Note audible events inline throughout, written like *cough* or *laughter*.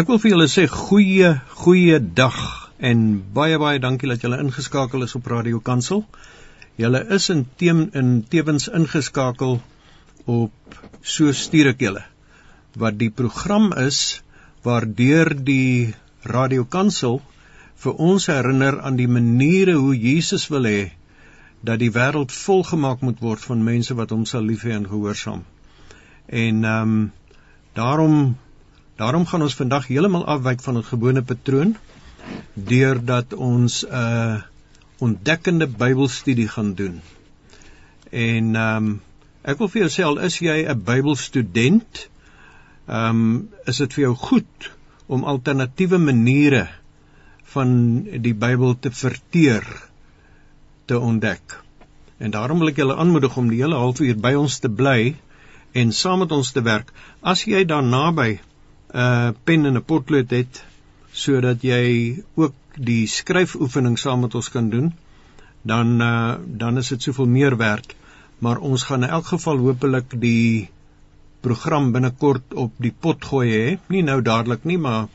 Ek wil vir julle sê goeie goeie dag en baie baie dankie dat julle ingeskakel is op Radio Kansel. Julle is in teem in tewens ingeskakel op so stuur ek julle wat die program is waardeur die Radio Kansel vir ons herinner aan die maniere hoe Jesus wil hê dat die wêreld volgemaak moet word van mense wat hom sal lief hê en gehoorsaam. En ehm um, daarom Daarom gaan ons vandag heeltemal afwyk van ons gewone patroon deurdat ons 'n uh, ontdekkende Bybelstudie gaan doen. En ehm um, ek wil vir jou sê al is jy 'n Bybelstudent, ehm um, is dit vir jou goed om alternatiewe maniere van die Bybel te verteer te ontdek. En daarom wil ek julle aanmoedig om die hele halfuur by ons te bly en saam met ons te werk. As jy daar naby 'n uh, pen en 'n potlood het sodat jy ook die skryfoefening saam met ons kan doen, dan uh, dan is dit soveel meer werd. Maar ons gaan in elk geval hopelik die program binnekort op die pot gooi hè, nie nou dadelik nie, maar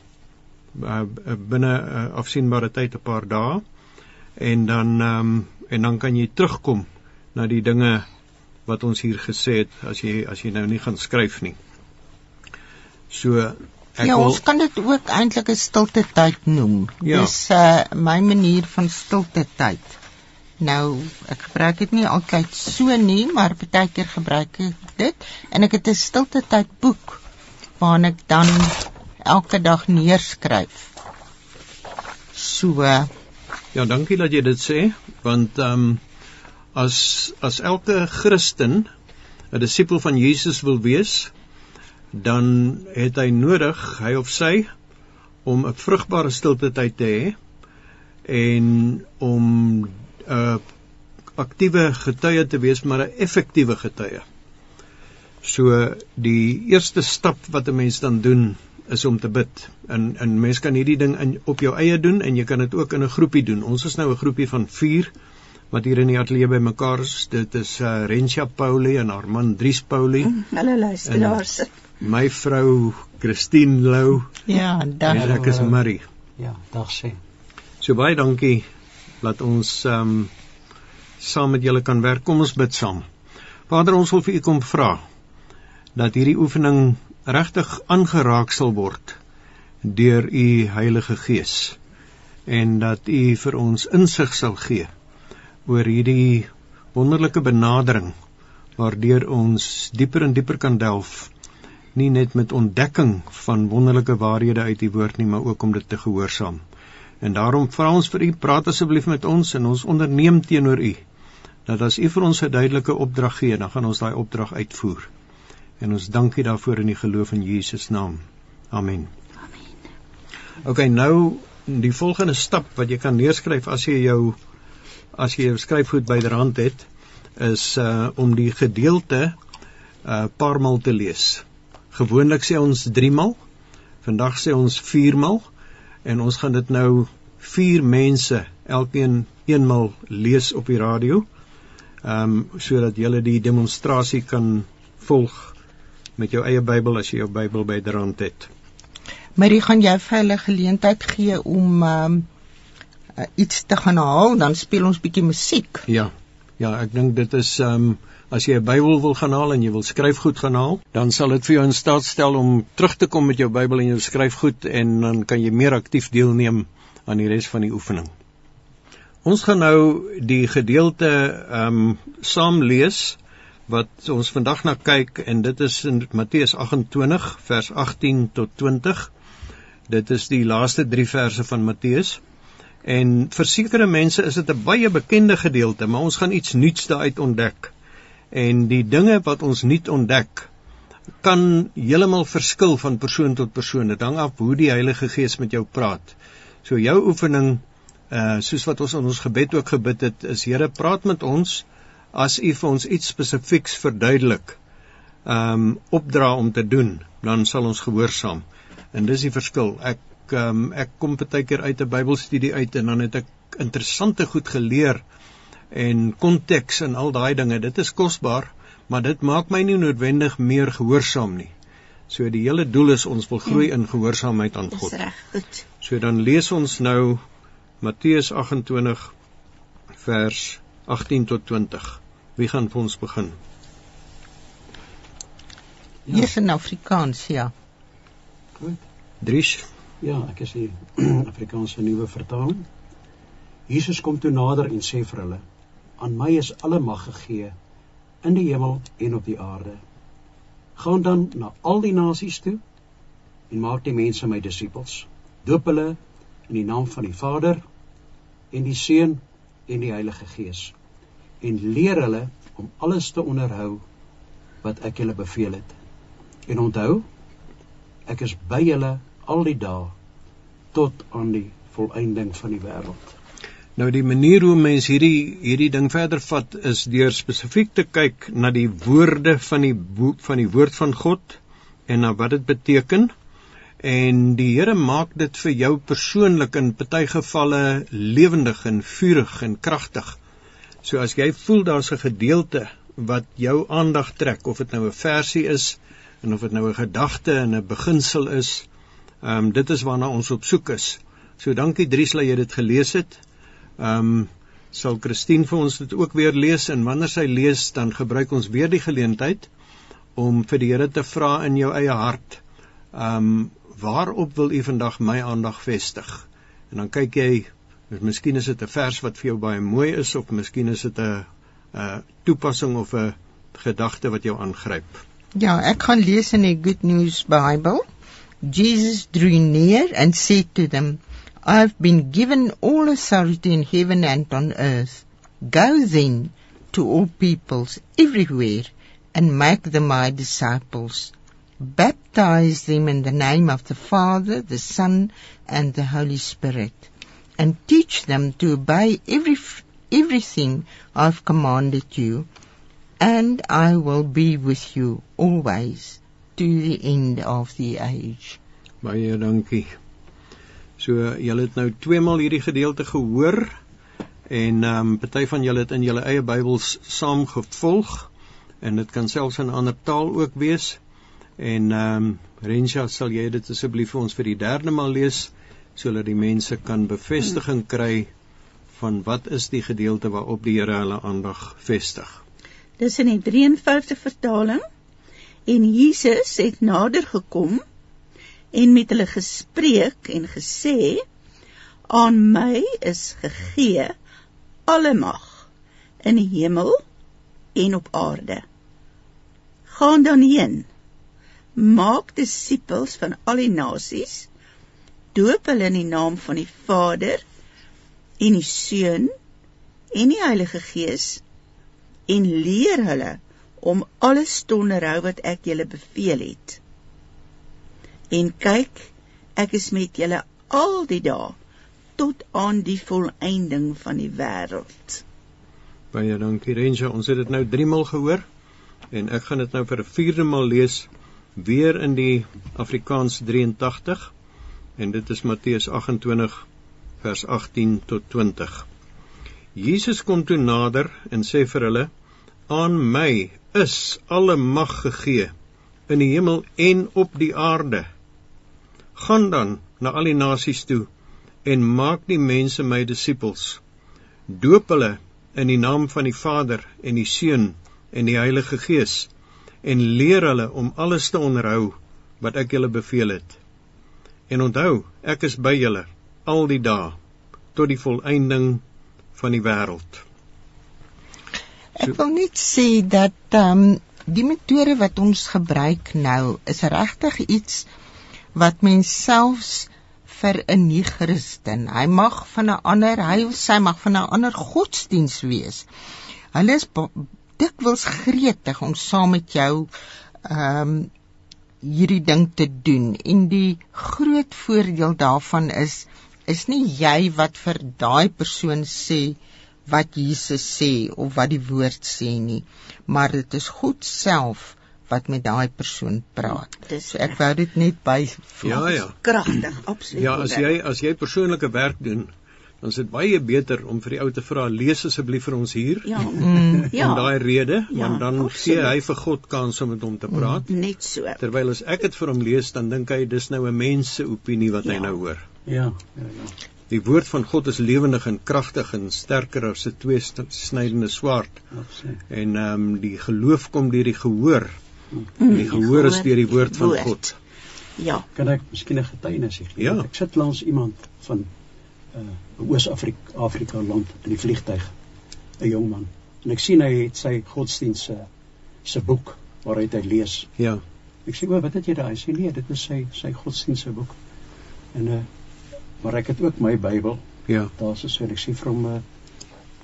uh, binne uh, afsienbare tyd 'n paar dae. En dan um, en dan kan jy terugkom na die dinge wat ons hier gesê het as jy as jy nou nie gaan skryf nie. So ek Ja, wil... ons kan dit ook eintlik 'n stilte tyd noem. Ja. Dis uh my manier van stilte tyd. Nou, ek gebruik dit nie altyd so nie, maar baie keer gebruik ek dit en ek het 'n stilte tyd boek waarin ek dan elke dag neerskryf. So uh, Ja, dankie dat jy dit sê, want ehm um, as as elke Christen 'n disipel van Jesus wil wees, dan het hy nodig, hy of sy, om 'n vrugbare stilte tyd te hê en om 'n uh, aktiewe getuie te wees, maar 'n effektiewe getuie. So die eerste stap wat 'n mens dan doen is om te bid. En en mens kan hierdie ding in op jou eie doen en jy kan dit ook in 'n groepie doen. Ons is nou 'n groepie van 4 wat hier in die ateljee bymekaar is. Dit is uh, Rensha Pauli en haar man Dries Pauli. *laughs* Hulle luisteraars. En, my vrou Christine Lou. Ja, dag. En ek is Marie. Ja, dag sê. So baie dankie dat ons ehm um, saam met julle kan werk. Kom ons bid saam. Vader, ons wil vir u kom vra dat hierdie oefening regtig aangeraak sal word deur u Heilige Gees en dat u vir ons insig sal gee oor hierdie wonderlike benadering waardeur ons dieper en dieper kan delf nie net met ontdekking van wonderlike waarhede uit die woord nie, maar ook om dit te gehoorsaam. En daarom vra ons vir u, praat asseblief met ons en ons onderneem teenoor u dat as u vir ons 'n duidelike opdrag gee, dan gaan ons daai opdrag uitvoer. En ons dank u daarvoor in die geloof in Jesus naam. Amen. Amen. OK, nou die volgende stap wat jy kan neerskryf as jy jou as jy jou skryfgoed byderhand het, is uh om die gedeelte uh paar maal te lees. Gewoonlik sê ons 3 maal. Vandag sê ons 4 maal en ons gaan dit nou 4 mense elkeen eenmal lees op die radio. Ehm um, sodat jy die demonstrasie kan volg met jou eie Bybel as jy jou Bybel byderhand het. Marie, gaan jy vir hulle geleentheid gee om ehm um, iets te gaan haal, dan speel ons bietjie musiek. Ja. Ja, ek dink dit is ehm um, As jy 'n Bybel wil gaan haal en jy wil skryfgoed gaan haal, dan sal dit vir jou in staat stel om terug te kom met jou Bybel en jou skryfgoed en dan kan jy meer aktief deelneem aan die res van die oefening. Ons gaan nou die gedeelte ehm um, saam lees wat ons vandag na kyk en dit is in Matteus 28 vers 18 tot 20. Dit is die laaste 3 verse van Matteus. En vir sekere mense is dit 'n baie bekende gedeelte, maar ons gaan iets nuuts daaruit ontdek en die dinge wat ons nuut ontdek kan heeltemal verskil van persoon tot persoon. Dit hang af hoe die Heilige Gees met jou praat. So jou oefening uh soos wat ons in ons gebed ook gebid het, is Here, praat met ons as U vir ons iets spesifieks verduidelik. Um opdra om te doen, dan sal ons gehoorsaam. En dis die verskil. Ek um ek kom baie keer uit 'n Bybelstudie uit en dan het ek interessante goed geleer en konteks en al daai dinge. Dit is kosbaar, maar dit maak my nie noodwendig meer gehoorsaam nie. So die hele doel is ons wil groei in gehoorsaamheid aan God. Dis reg, goed. So dan lees ons nou Matteus 28 vers 18 tot 20. Wie gaan vir ons begin? Ja. Eers in Afrikaans, ja. Goed. Dries. Ja, ek is die *clears throat* Afrikaanse nuwe vertaling. Jesus kom toe nader en sê vir hulle: "Aan my is alle mag gegee in die hemel en op die aarde. Gaan dan na al die nasies toe en maak die mense my disippels. Doop hulle in die naam van die Vader en die Seun en die Heilige Gees en leer hulle om alles te onderhou wat ek julle beveel het. En onthou, ek is by julle al die dae tot aan die volëinding van die wêreld. Nou die manier hoe mense hierdie hierdie ding verder vat is deur spesifiek te kyk na die woorde van die boek van die woord van God en na wat dit beteken. En die Here maak dit vir jou persoonlik in party gevalle lewendig en vurig en kragtig. So as jy voel daar's 'n gedeelte wat jou aandag trek of dit nou 'n versie is en of dit nou 'n gedagte en 'n beginsel is, ehm um, dit is waarna ons op soek is. So dankie Dries dat jy dit gelees het. Ehm um, sal Christine vir ons dit ook weer lees en wanneer sy lees dan gebruik ons weer die geleentheid om vir die Here te vra in jou eie hart. Ehm um, waarop wil u vandag my aandag vestig? En dan kyk jy, miskien is dit 'n vers wat vir jou baie mooi is of miskien is dit 'n 'n toepassing of 'n gedagte wat jou aangryp. Ja, ek gaan lees in die Good News Bible. Jesus drew near and said to them, I have been given all authority in heaven and on earth. Go then to all peoples everywhere and make them my disciples. Baptize them in the name of the Father, the Son, and the Holy Spirit, and teach them to obey every, everything I've commanded you, and I will be with you always to the end of the age. Baie dankie. So julle het nou twee maal hierdie gedeelte gehoor en ehm um, party van julle het in julle eie Bybels saam gevolg en dit kan selfs in 'n ander taal ook wees. En ehm um, Rensha, sal jy dit asseblief vir ons vir die derde maal lees sodat die mense kan bevestiging kry van wat is die gedeelte waarop die Here hulle aandag vestig. Dis in die 53 vertaling en Jesus het nader gekom en met hulle gespreek en gesê aan my is gegee alle mag in die hemel en op aarde. Gaan dan heen. Maak disippels van al die nasies. Doop hulle in die naam van die Vader en die Seun en die Heilige Gees en leer hulle om alles te onderhou wat ek julle beveel het en kyk ek is met julle al die dae tot aan die volëinding van die wêreld. Baie dankie Renja, ons het dit nou 3 maal gehoor en ek gaan dit nou vir 'n vierde maal lees weer in die Afrikaans 83 en dit is Matteus 28 vers 18 tot 20. Jesus kom toe nader en sê vir hulle: "Aan my is alle mag gegee in die hemel en op die aarde." Gaan dan na al die nasies toe en maak die mense my disippels. Doop hulle in die naam van die Vader en die Seun en die Heilige Gees en leer hulle om alles te onderhou wat ek julle beveel het. En onthou ek is by julle al die dae tot die volëinding van die wêreld. So, ek wil net sê dat ehm um, die metode wat ons gebruik nou is regtig iets wat mens selfs vir 'n nie-Christen, hy mag van 'n ander, hy of sy mag van 'n ander godsdiens wees. Hulle is dikwels gretig om saam met jou ehm um, hierdie ding te doen en die groot voordeel daarvan is is nie jy wat vir daai persoon sê wat Jesus sê of wat die woord sê nie maar dit is God self wat met daai persoon praat. Ja, so ek wou dit net by Ja ja. Kragtig, absoluut. Ja, as jy as jy persoonlike werk doen, dan is dit baie beter om vir die ou te vra lees asseblief vir ons hier. Ja. Mm. *laughs* Ja. Om daai rede, Ja, want dan absoluut. gee hy vir God kans om met hom te praat. Net so. Terwyl as ek dit vir hom lees, dan dink hy dis nou 'n mens se opinie wat hy Ja. nou hoor. Ja, ja, ja. Die woord van God is lewendig en kragtig en sterker as 'n twee-snydende swaard. Absoluut. En ehm um, die geloof kom deur die gehoor. Mm, die gehoor is deur die woord van woord. God. Ja. Kan ek miskien 'n getuienis gee? Ja. Ek sit langs iemand van 'n uh, Oos-Afrika Afrika land in die vliegtyg, 'n jong man. En ek sien hy het sy godsdienst se se boek waaruit hy lees. Ja. Ek sê, "O, wat het jy daar?" Hy sê, "Nee, dit is sy sy godsdienst se boek." En uh maar ek het ook my Bybel. Ja. Daar's so ek sê vir hom, uh,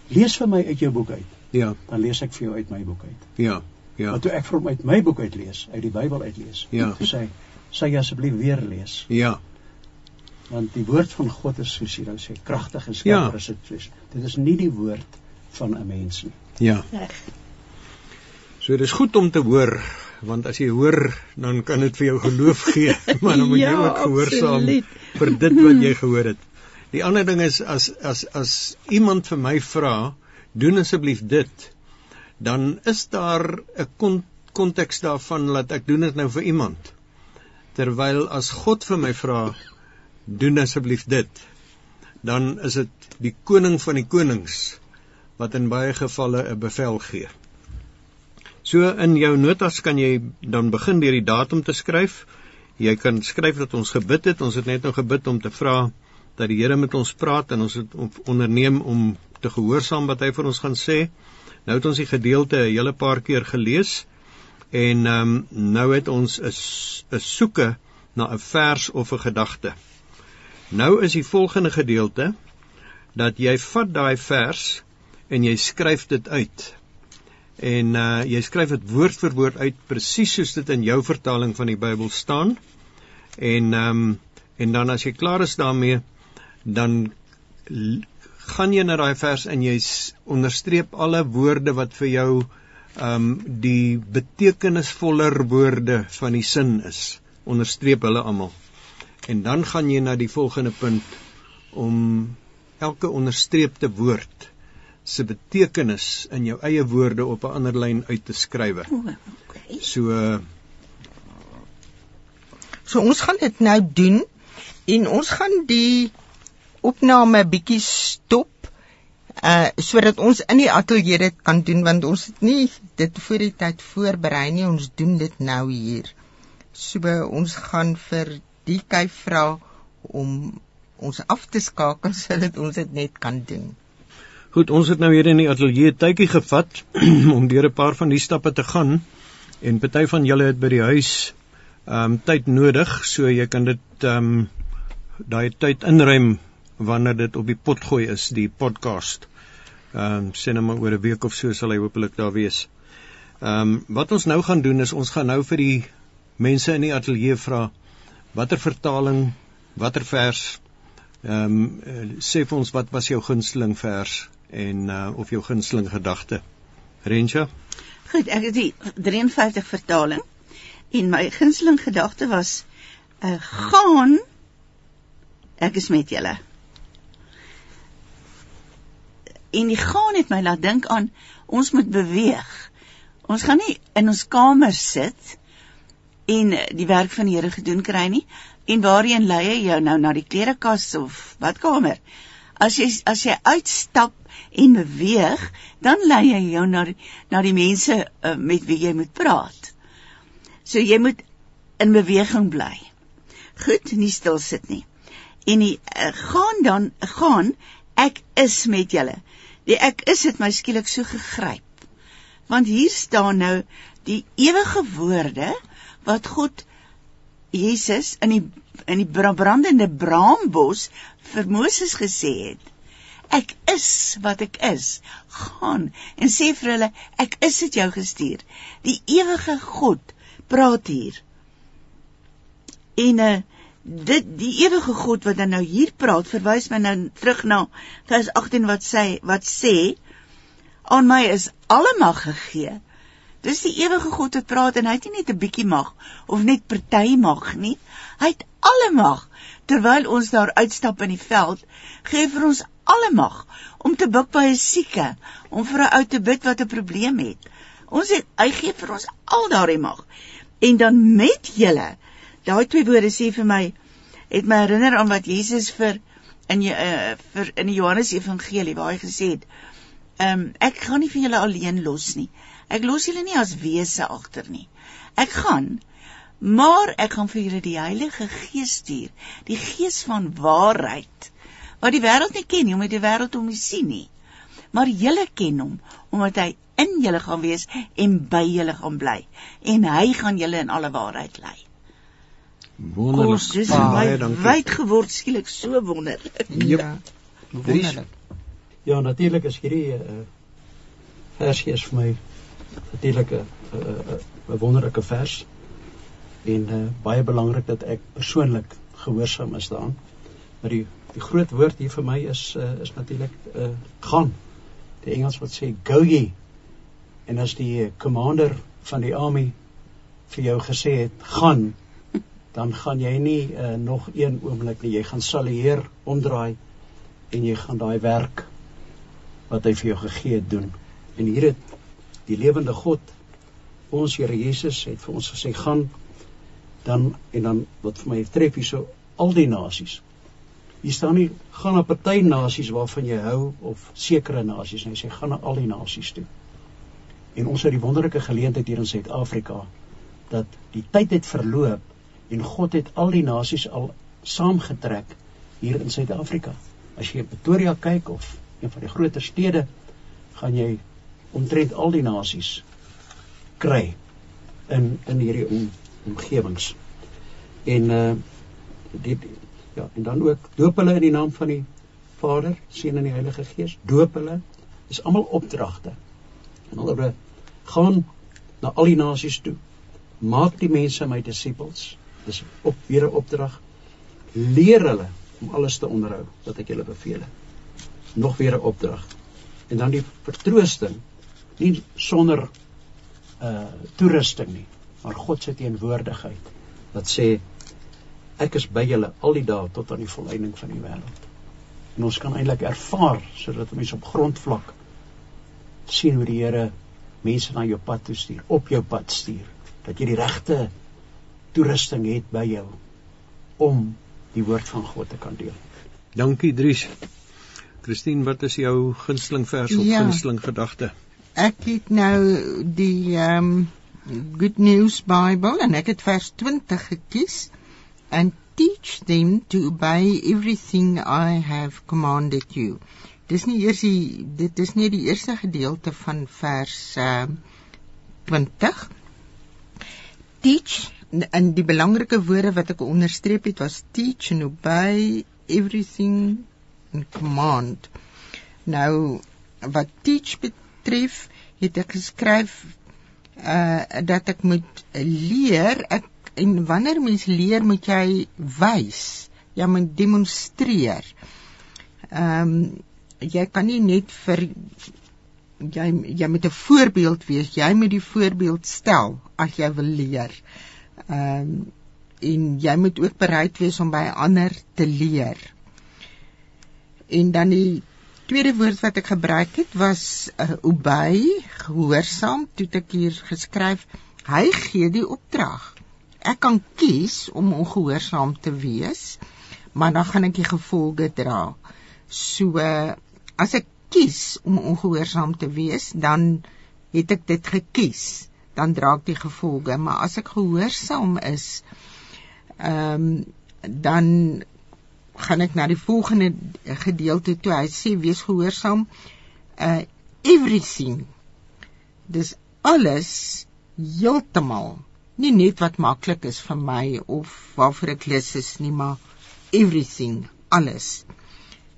"Lees vir my uit jou boek uit." Ja. Dan lees ek vir jou uit my boek uit. Ja. Ja. Maar toe ek vir hom uit my boek uitlees, uit die Bybel uitlees, Ja. toe sê hy, "Sê jy asseblief weer lees." Ja. want die woord van God is soos jy nou sê kragtig en Ja. skerper as dit is. Dit is nie die woord van 'n mens nie. Ja. Reg. So dis goed om te hoor want as jy hoor dan kan dit vir jou geloof gee, *laughs* maar dan moet jy Ja, ook gehoorsaam absoluut. vir dit wat jy gehoor het. Die ander ding is as as as iemand vir my vra, doen asseblief dit, dan is daar 'n kon, konteks daarvan dat ek doen dit nou vir iemand. Terwyl as God vir my vra, doen asseblief dit, dan is dit die koning van die konings wat in baie gevalle 'n bevel gee. So in jou notas kan jy dan begin deur die datum te skryf. Jy kan skryf dat ons gebid het. Ons het net nou gebid om te vra dat die Here met ons praat en ons het on- onderneem om te gehoorsaam wat hy vir ons gaan sê. Nou het ons die gedeelte 'n hele paar keer gelees en ehm um, nou het ons 'n 'n soeke na 'n vers of 'n gedagte. Nou is die volgende gedeelte dat jy vat daai vers en jy skryf dit uit en uh jy skryf dit woord vir woord uit presies soos dit in jou vertaling van die Bybel staan. En ehm um, en dan as jy klaar is daarmee, dan gaan jy na daai vers en jy onderstreep alle woorde wat vir jou ehm um, die betekenisvoller woorde van die sin is. Onderstreep hulle almal. En dan gaan jy na die volgende punt om elke onderstreepte woord se betekenis in jou eie woorde op 'n ander lyn uit te skrywe. O, okay. So So ons gaan dit nou doen en ons gaan die opname bietjie stop uh sodat ons in die ateljee dit kan doen want ons het nie dit voor die tyd voorberei nie ons doen dit nou hier. So ons gaan vir die kyk vra om ons af te skakel *laughs* sodat ons dit net kan doen. goed, ons het nou hier in die ateljee tydjie gevat *clears throat* om deur 'n paar van die stappe te gaan en party van julle het by die huis ehm um, tyd nodig, so jy kan dit ehm um, daai tyd inruim wanneer dit op die pot gooi is, die podcast. Ehm um, nou maar oor 'n week of so sal hy hopelik daar wees. Ehm um, wat ons nou gaan doen is ons gaan nou vir die mense in die ateljee vra watter vertaling, watter vers ehm um, sê vir ons wat was jou gunsteling vers en uh, of jou gunsteling gedagte. Rensha? Goed, ek het die 53 vertaling en my gunsteling gedagte was uh, gaan ek is met julle. En die gaan het my laat dink aan ons moet beweeg. Ons gaan nie in ons kamer sit en die werk van die Here gedoen kry nie en waarheen lei hy jou nou na die klerekas of badkamer? As jy as jy uitstap en beweeg, dan lei hy jou na die, na die mense uh, met wie jy moet praat. So jy moet in beweging bly. Goed, nie stil sit nie. En die uh, gaan dan gaan ek is met julle. Die ek is het my skielik so gegryp. Want hier staan nou die ewige woorde wat God Jesus in die in die bra- brandende braambos vir Moses gesê het. Ek is wat ek is. Gaan en sê vir hulle ek is dit jou gestuur. Die ewige God praat hier. En uh, dit die ewige God wat dan nou hier praat verwys my nou terug na vers 18 wat sê wat sê aan my is alle mag gegee. Dis die ewige God wat praat en hy het nie net 'n bietjie mag of net party mag nie. Hy het alle mag. Terwyl ons daar uitstap in die veld, gee vir ons alle mag om te buk by 'n sieke, om vir 'n ou te bid wat 'n probleem het. Ons het hy gee vir ons al daardie mag. En dan met julle, daai twee woorde sê vir my het my herinner aan wat Jesus vir in uh, vir in die Johannes Evangelie waar hy gesê het, ehm um, ek gaan nie vir julle alleen los nie. Ek los julle nie as wese agter nie. Ek gaan maar ek gaan vir julle die Heilige Gees stuur, die Gees van waarheid, wat die wêreld nie ken nie, omdat die wêreld hom nie sien nie. Maar julle ken hom omdat hy in julle gaan wees en by julle gaan bly en hy gaan julle in alle waarheid lei. Wonderlik. Dis baie wyd geword skielik so wonderlik. Ja. Wonderlik. Ja, natuurlik is hierdie 'n uh, versie is vir my natuurlik 'n 'n wonderlike vers en uh, baie belangrik dat ek persoonlik gehoorsaam is daaraan. Maar die die groot woord hier vir my is uh, is natuurlik uh, gaan. Die Engels wat sê go ye. En as die commander van die army vir jou gesê het gaan, dan gaan jy nie uh, nog een oomblik nie. Jy gaan salueer, omdraai en jy gaan daai werk wat hy vir jou gegee het doen. En hier het die lewende God ons Here Jesus het vir ons gesê gaan dan en dan wat vir my tref hier so al die nasies. Hier staan nie gaan na party nasies waarvan jy hou of sekere nasies nie. Hy sê gaan na al die nasies toe. En ons het die wonderlike geleentheid hier in Suid-Afrika dat die tyd het verloop en God het al die nasies al saamgetrek hier in Suid-Afrika. As jy in Pretoria kyk of een van die groter stede, gaan jy omtrent al die nasies kry in in hierdie om, omgewings. En uh die ja, en dan ook doop hulle in die naam van die Vader, Seun en die Heilige Gees. Doop hulle is almal opdragte. En hulle gaan na al die nasies toe. Maak die mense my disippels. Dis op weer 'n opdrag. Leer hulle om alles te onderhou wat ek julle beveel het. Nog weer 'n opdrag. En dan die vertroosting nie sonder uh toerusting nie maar God se teenwoordigheid wat sê ek is by julle al die dae tot aan die volëinding van die wêreld. En ons kan eintlik ervaar sodat mense op grondvlak sien hoe die Here mense na jou pad toe stuur, op jou pad stuur, dat jy die regte toerusting het by jou om die woord van God te kan deel. Dankie Dries. Christine, wat is jou gunsteling vers of ja, gunsteling gedagte? Ek het nou die ehm um Good News Bible en ek het vers 20 gekies and teach them to obey everything I have commanded you. Dis nie eers die dit is nie die eerste gedeelte van vers uh, 20. Teach en die belangrike woorde wat ek onderstreep het was teach and obey everything and command. Nou wat teach betref, het ek geskryf uh dat ek moet leer ek en wanneer mens leer moet jy wys jy moet demonstreer ehm um, jy kan nie net vir jy jy moet 'n voorbeeld wees jy moet die voorbeeld stel as jy wil leer ehm um, en jy moet ook bereid wees om by ander te leer en dan die tweede woord wat ek gebruik het was uh, obey, gehoorsaam. Toe ek hier geskryf, hy gee die opdrag. Ek kan kies om ongehoorsaam te wees, maar dan gaan ek die gevolge dra. So uh, as ek kies om ongehoorsaam te wees, dan het ek dit gekies. Dan dra ek die gevolge, maar as ek gehoorsaam is, ehm um, dan gaan ek na die volgende gedeelte toe. Hy sê wees gehoorsaam uh everything. Dis alles heeltemal nie net wat maklik is vir my of waarvoor ek lus is nie, maar everything, alles.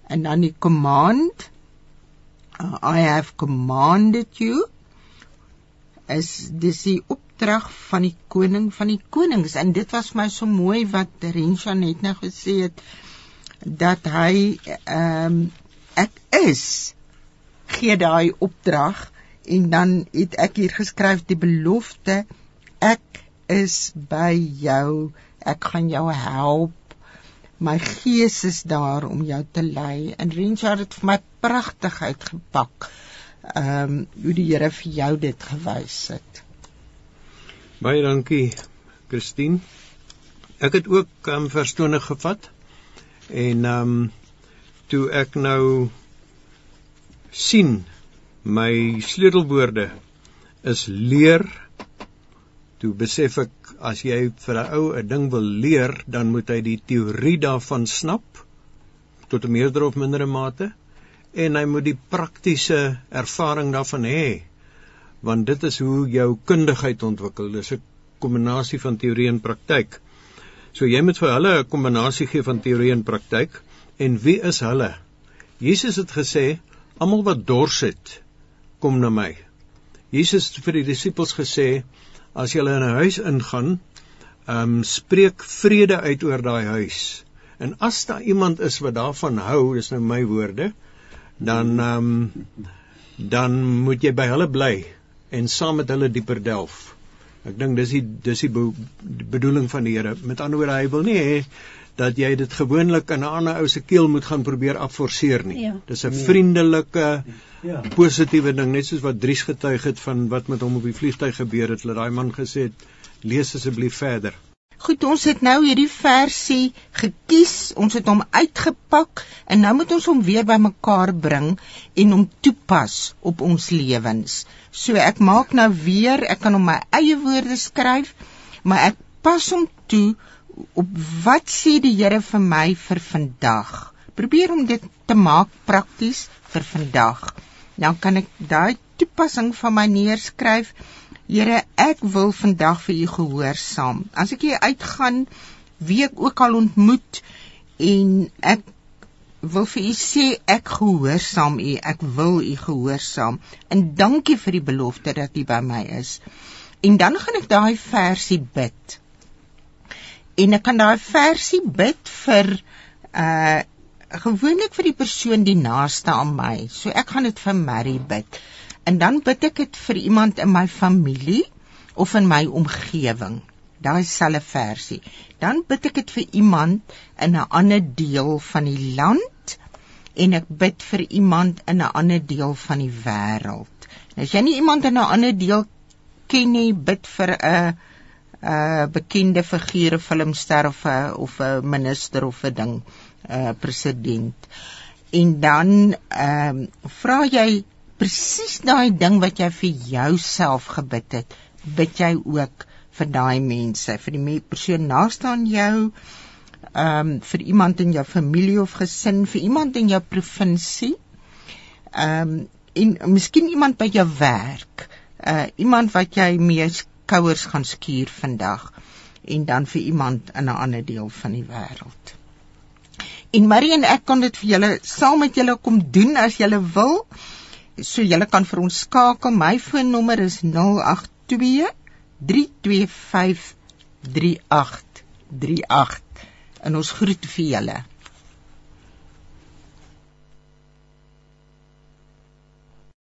En dan die command uh, I have commanded you is dis die opdrag van die koning van die konings en dit was my so mooi wat Rensha net nou gesê het uh dat hy ehm um, ek is gee daai opdrag en dan het ek hier geskryf die belofte ek is by jou ek gaan jou help My gees is daar om jou te lei. En Richard het vir my pragtig uitgepak. Ehm um, hoe die Here vir jou dit gewys het. Baie dankie, Christine. Ek het ook ehm um, verstone gevat en ehm um, toe ek nou sien my sleutelwoorde is leer toe besef ek as jy vir 'n ou 'n ding wil leer, dan moet hy die teorie daarvan snap tot 'n meerder of mindere mate en hy moet die praktiese ervaring daarvan hê want dit is hoe jou kundigheid ontwikkel. Dis 'n kombinasie van teorie en praktyk. So jy moet vir hulle 'n kombinasie gee van teorie en praktyk. En wie is hulle? Jesus het gesê, almal wat dors het, kom na my. Jesus het vir die disippels gesê, as jy in 'n huis ingaan, ehm um, spreek vrede uit oor daai huis. En as daar iemand is wat daarvan hou, dis nou my woorde, dan ehm um, dan moet jy by hulle bly en saam met hulle dieper delf. Ek dink dis die dis die bedoeling van die Here. Met ander woorde, hy wil nie hê dat jy dit gewoonlik in 'n ander ou se keel moet gaan probeer afforceer nie. Ja. Dis 'n nee. vriendelike ja. positiewe ding, net soos wat Dries getuig het van wat met hom op die vliegtuig gebeur het. Hulle daai man gesê het, lees asseblief verder. Goed, ons het nou hierdie versie gekies, ons het hom uitgepak en nou moet ons hom weer bymekaar bring en hom toepas op ons lewens. So ek maak nou weer, ek kan hom my eie woorde skryf, maar ek pas hom toe op wat sê die Here vir my vir vandag? Probeer om dit te maak prakties vir vandag. Dan kan ek daai toepassing van my neerskryf. Here, ek wil vandag vir U gehoorsaam. As ek hier uitgaan, wie ek ook al ontmoet en ek wil vir U sê ek gehoorsaam U, ek wil U gehoorsaam. En dankie vir die belofte dat U by my is. En dan gaan ek daai versie bid en ek kan daai versie bid vir uh gewoonlik vir die persoon die naaste aan my. So ek gaan dit vir Mary bid. En dan bid ek dit vir iemand in my familie of in my omgewing. Daai selfe versie. Dan bid ek dit vir iemand in 'n ander deel van die land en ek bid vir iemand in 'n ander deel van die wêreld. As jy nie iemand in 'n ander deel ken nie, bid vir 'n 'n bekende figuur, 'n filmster of 'n of 'n minister of 'n ding, 'n uh, president. En dan ehm um, vra jy presies daai ding wat jy vir jouself gebid het, bid jy ook vir daai mense, vir die persoon naaste aan jou, ehm um, vir iemand in jou familie of gesin, vir iemand in jou provinsie. Ehm um, en miskien iemand by jou werk, uh iemand wat jy mee skouers gaan skuur vandag en dan vir iemand in 'n ander deel van die wêreld. En Marie en ek kan dit vir julle saam met julle kom doen as julle wil. So julle kan vir ons skakel. My foonnommer is 082 325 3838 en ons groet vir julle.